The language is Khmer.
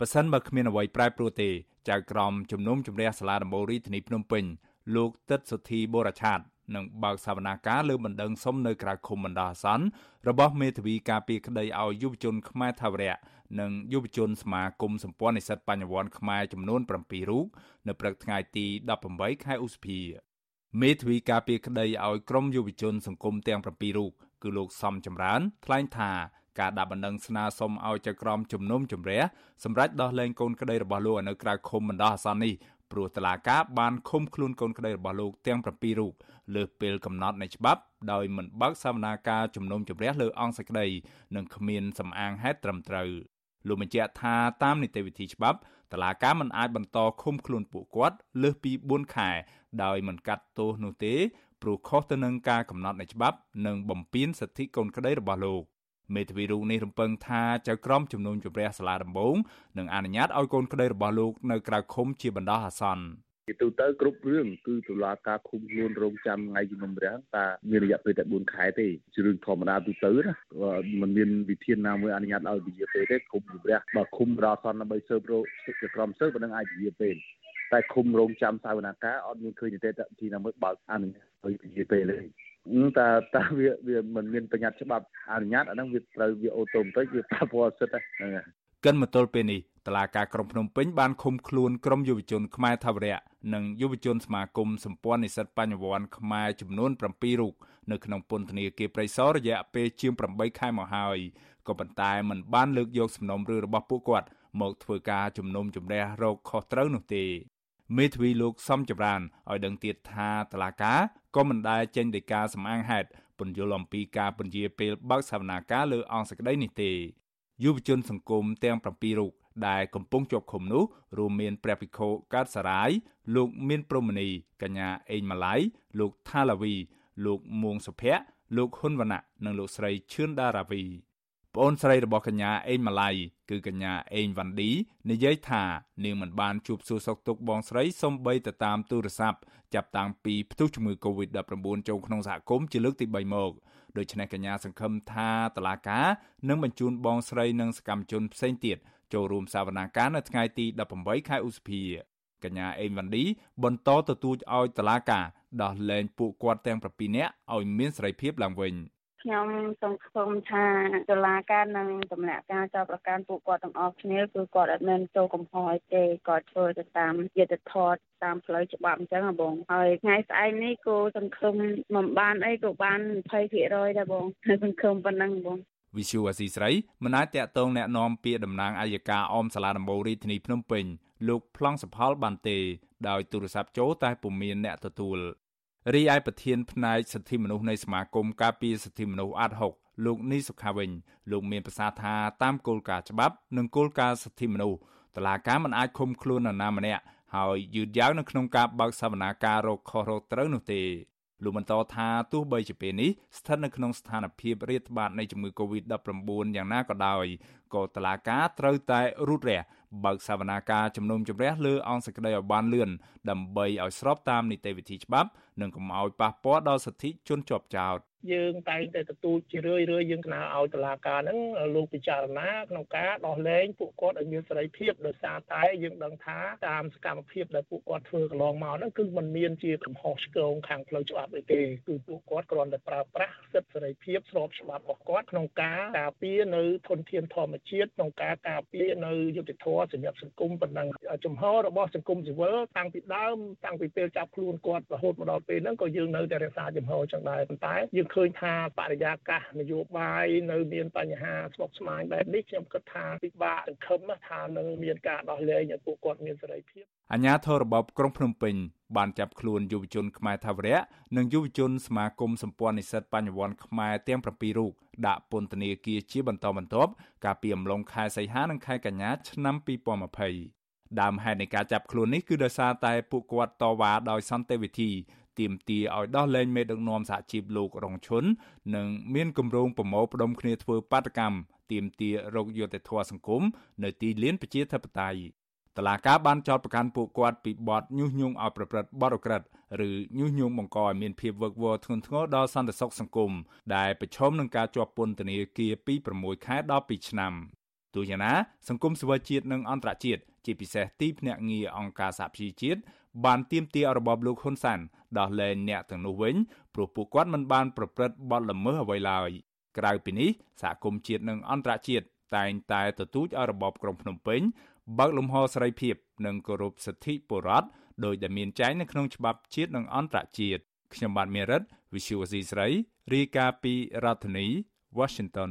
ប៉ះសិនបើគ្មានអ្វីប្រែប្រួលទេចៅក្រមជំនុំជម្រះសាលាដំបូងរាជធានីភ្នំពេញលោកទឹកសុធីបូរឆាតនឹងបើកសវនាការលើបណ្ដឹងសុំនៅក្រៅឃុំបណ្ដោះអាសន្នរបស់មេធាវីការពីក្តីឲ្យយុវជនខ្មែរថាវរៈនិងយុវជនសមាគមសម្ព័ន្ធនិស្សិតបញ្ញវន្តខ្មែរចំនួន7រូបនៅព្រឹកថ្ងៃទី18ខែឧសភាមេធាវីការពីក្តីឲ្យក្រមយុវជនសង្គមទាំង7រូបគឺលោកសំចម្រើនថ្លែងថា ការដាក់បណ្ដឹងស្នើសុំឲ្យចៅក្រមជំនុំជម្រះសម្រាប់ដោះលែងកូនក្តីរបស់លោកនៅក្រៅឃុំបណ្ដោះអាសន្ននេះព្រោះតឡាកាបានឃុំខ្លួនកូនក្តីរបស់លោកទាំង7រូបលើសពេលកំណត់នៃច្បាប់ដោយមិនបើកសវនាការជំនុំជម្រះលើអង្គសេចក្តីនិងគ្មានសំអាងហេតុត្រឹមត្រូវលោកបញ្ជាក់ថាតាមនីតិវិធីច្បាប់តឡាកាមិនអាចបន្តឃុំខ្លួនពួកគាត់លើសពី4ខែដោយមិនកាត់ទោសនោះទេព្រោះខុសទៅនឹងការកំណត់នៃច្បាប់ និងបំពានសិទ្ធិកូនក្តីរបស់លោក មេធាវីរូបនេះរំពឹងថាចៅក្រមជំនុំជម្រះសាលាដំបងនឹងអនុញ្ញាតឲ្យកូនក្តីរបស់លោកនៅក្រៅឃុំជាបណ្ដោះអាសន្នជាទូទៅគ្រប់រឿងគឺតុលាការឃុំខ្លួនរងចាំថ្ងៃជំនុំជម្រះតាមានរយៈពេលតែ4ខែទេជារឿងធម្មតាទូទៅណាมันមានវិធានណាមួយអនុញ្ញាតឲ្យវិជាពេលទេឃុំជំរះបើឃុំរអសន្នដើម្បីស៊ើបរកសិទ្ធិក្រមស៊ើបប៉ុណ្ណឹងអាចវិជាពេលតែឃុំរងចាំសាវនាការអត់មានឃើញទេទីណាមួយបើកអនុញ្ញាតឲ្យវិជាពេលទេ តែតែវាវាមិនមានបញ្ញត្តិច្បាប់អនុញ្ញាតអាហ្នឹងវាត្រូវវាអូតូម៉ាទិកវាប៉ះពាល់សិទ្ធិហ្នឹងហើយកិនមកទល់ពេលនេះតឡាការក្រុងភ្នំពេញបានឃុំខ្លួនក្រុមយុវជនខ្មែរថាវរៈនិងយុវជនសមាគមសម្ព័ន្ធនិស្សិតបញ្ញវន្តខ្មែរចំនួន7រូបនៅក្នុងពន្ធនាគារព្រៃសររយៈពេលជាង8ខែមកហើយក៏ប៉ុន្តែมันបានលើកយកសំណុំរឿងរបស់ពួកគាត់មកធ្វើការជំនុំជម្រះរោគខុសត្រូវនោះទេ មេធាវីលោកសំចម្រើនឲ្យដឹងទៀតថាតឡាកាក៏មិនដែលចេញដីកាសម្អាងហេតុពន្យល់អំពីការពន្យាពេលបើកសវនាការលើអង្គសក្តីនេះទេយុវជនសង្គមទាំង7រូបដែលកំពុងជាប់ឃុំនោះរួមមានព្រះភិក្ខុកើតសរាយលោកមានព្រមនីកញ្ញាអេងម៉ាឡៃលោកថាឡាវី លោកមួងសុភ័ក្រលោកហ៊ុនវណ្ណៈនិងលោកស្រីឈឿនដារាវី ប្អូនស្រីរបស់កញ្ញាអេងម៉ាឡៃគឺកញ្ញាអេងវ៉ាន់ឌីនិយាយថានាងមិនបានជួបសួរសុខទុក្ខបងស្រីសំបីទៅតាមទូរស័ព្ទចាប់តាំងពីផ្ទុះជំងឺ Covid-19 ចូលក្នុងសហគមន៍ជាលើកទី3មកដូច្នេះកញ្ញាសង្ឃឹមថាតឡាកានឹងបញ្ជូនបងស្រីនិងសកម្មជនផ្សេងទៀតចូលរួមសវនាការនៅថ្ងៃទី18ខែឧសភាកញ្ញាអេងវ៉ាន់ឌីបន្តទទូចឲ្យតឡាកាដោះលែងពួកគាត់ទាំង7នាក់ឲ្យមានសេរីភាពឡើងវិញ។ ខ្ញុំសង្ឃឹមថាតុលាការនឹងដំណាក់ការចោទប្រកាន់ពួកគាត់ទាំងអស់គ្នាគឺគាត់អត់មានចូលកំហុសអីទេគាត់ធ្វើទៅតាមយុត្តិធម៌តាមផ្លូវច្បាប់អញ្ចឹងបងហើយថ្ងៃស្អែកនេះគូសង្ឃឹមមិនបានអីក៏បាន20%ដែរបងសង្ឃឹមប៉ុណ្ណឹងបងវិសុវអាស៊ីស្រីមិនអាចតាក់ទងแนะនាំពាក្យតំណាងអัยការអមសាលាដំបូងរាជធានីភ្នំពេញលោកប្លង់សុផលបានទេដោយទូរស័ព្ទចូលតែពុំមានអ្នកទទួល រីឯប្រធានផ្នែកសិទ្ធិមនុស្សនៃសមាគមការពារសិទ្ធិមនុស្សអាត់ហុកលោកនីសុខាវិញលោកមានប្រសាសន៍ថាតាមគោលការណ៍ច្បាប់និងគោលការណ៍សិទ្ធិមនុស្សតឡាការមិនអាចឃុំខ្លួននរណាម្នាក់ហើយយឺតយ៉ាវនៅក្នុងការបើកសវនាការរកខុសរកត្រូវនោះទេលោកបន្តថាទោះបីជាពេលនេះស្ថិតនៅក្នុងស្ថានភាពរាតត្បាតនៃជំងឺ Covid-19 យ៉ាងណាក៏ដោយក៏តឡាការត្រូវតែរូតរះបើកសវនាការជំនុំជម្រះលើអង្គសេចក្តីឲ្យបានលឿនដើម្បីឲ្យស្របតាមនីតិវិធីច្បាប់និងកុំឲ្យប៉ះពាល់ដល់សិទ្ធិជនជាប់ចោតយើងតែងតែទទួលជារឿយរឿយយើងកណាឲ្យតុលាការហ្នឹងលោកពិចារណាក្នុងការដោះលែងពួកគាត់ឲ្យមានសេរីភាពដោយសារតែយើងដឹងថាតាមសកម្មភាពដែលពួកគាត់ធ្វើកន្លងមកហ្នឹងគឺมันមានជាកំហុសឆ្គងខាងផ្លូវច្បាប់អីទេគឺពួកគាត់គ្រាន់តែប្រើប្រាស់សិទ្ធិសេរីភាពស្របច្បាប់របស់គាត់ក្នុងការការពារនៅធនធានធម្មជាតិក្នុងការការពារនៅយុត្តិធម៌សម្រាប់សង្គមប៉ុណ្ណឹងចំហរបស់សង្គមស៊ីវិលតាំងពីដើមតាំងពីពេលចាប់ខ្លួនគាត់រហូតមកដល់ពេលហ្នឹងក៏យើងនៅតែរក្សាចំហចឹងដែរប៉ុន្តែយើងឃើញថាបរិយាកាសនយោបាយនៅមានបញ្ហាស្មុគស្មាញបែបនេះខ្ញុំគិតថាពិបាកសង្ឃឹមថានឹងមានការដោះលែងឲ្យពួកគាត់មានសេរីភាពអាញាធររបបក្រុងភ្នំពេញបានចាប់ខ្លួនយុវជនខ្មែរថាវរៈនិងយុវជនសមាគមសម្ព័ន្ធនិស្សិតបញ្ញវន្តខ្មែរទាំង7រូបដាក់ពន្ធនាគារជាបន្តបន្ទាប់កាលពីអំឡុងខែសីហានិងខែកញ្ញាឆ្នាំ2020ដើមហេតុនៃការចាប់ខ្លួននេះគឺដោយសារតែពួកគាត់តវ៉ាដោយសន្តិវិធីទាមទារឲ្យដោះលែងមេដឹកនាំសហជីពលោករងឈុននិងមានគម្រោងប្រមូលផ្ដុំគ្នាធ្វើបាតកម្មទាមទាររកយុត្តិធម៌សង្គមនៅទីលានប្រជាធិបតេយ្យ តឡាកាបានចោទប្រកាន់ពួកគាត់ពីបទញុះញង់ឲ្យប្រព្រឹត្តបទឧក្រិដ្ឋឬញុះញង់បង្កឲ្យមានភាពវឹកវរធ្ងន់ធ្ងរដល់សន្តិសុខសង្គមដែលប្រឈមនឹងការជាប់ពន្ធនាគារពី6ខែដល់2ឆ្នាំទោះយ៉ាងណាសង្គមស៊ីវិលជាតិនិងអន្តរជាតិជាពិសេសទីភ្នាក់ងារអង្គការសហប្រជាជាតិបានទាមទាររបបលោកហ៊ុនសានដោះលែងអ្នកទាំងនោះវិញព្រោះពួកគាត់មិនបានប្រព្រឹត្តបទល្មើសអ្វីឡើយក្រៅពីនេះសហគមន៍ជាតិនិងអន្តរជាតិតែងតែទទូចឲ្យរបបក្រុងភ្នំពេញ បើកលំហសេរីភាព និងគោរពសិទ្ធិពលរដ្ឋដោយដែលមានចែងនៅក្នុងច្បាប់ជាតិនិងអន្តរជាតិខ្ញុំបាទមេរិត Visual C ស្រីរាយការណ៍ពីរដ្ឋធានី Washington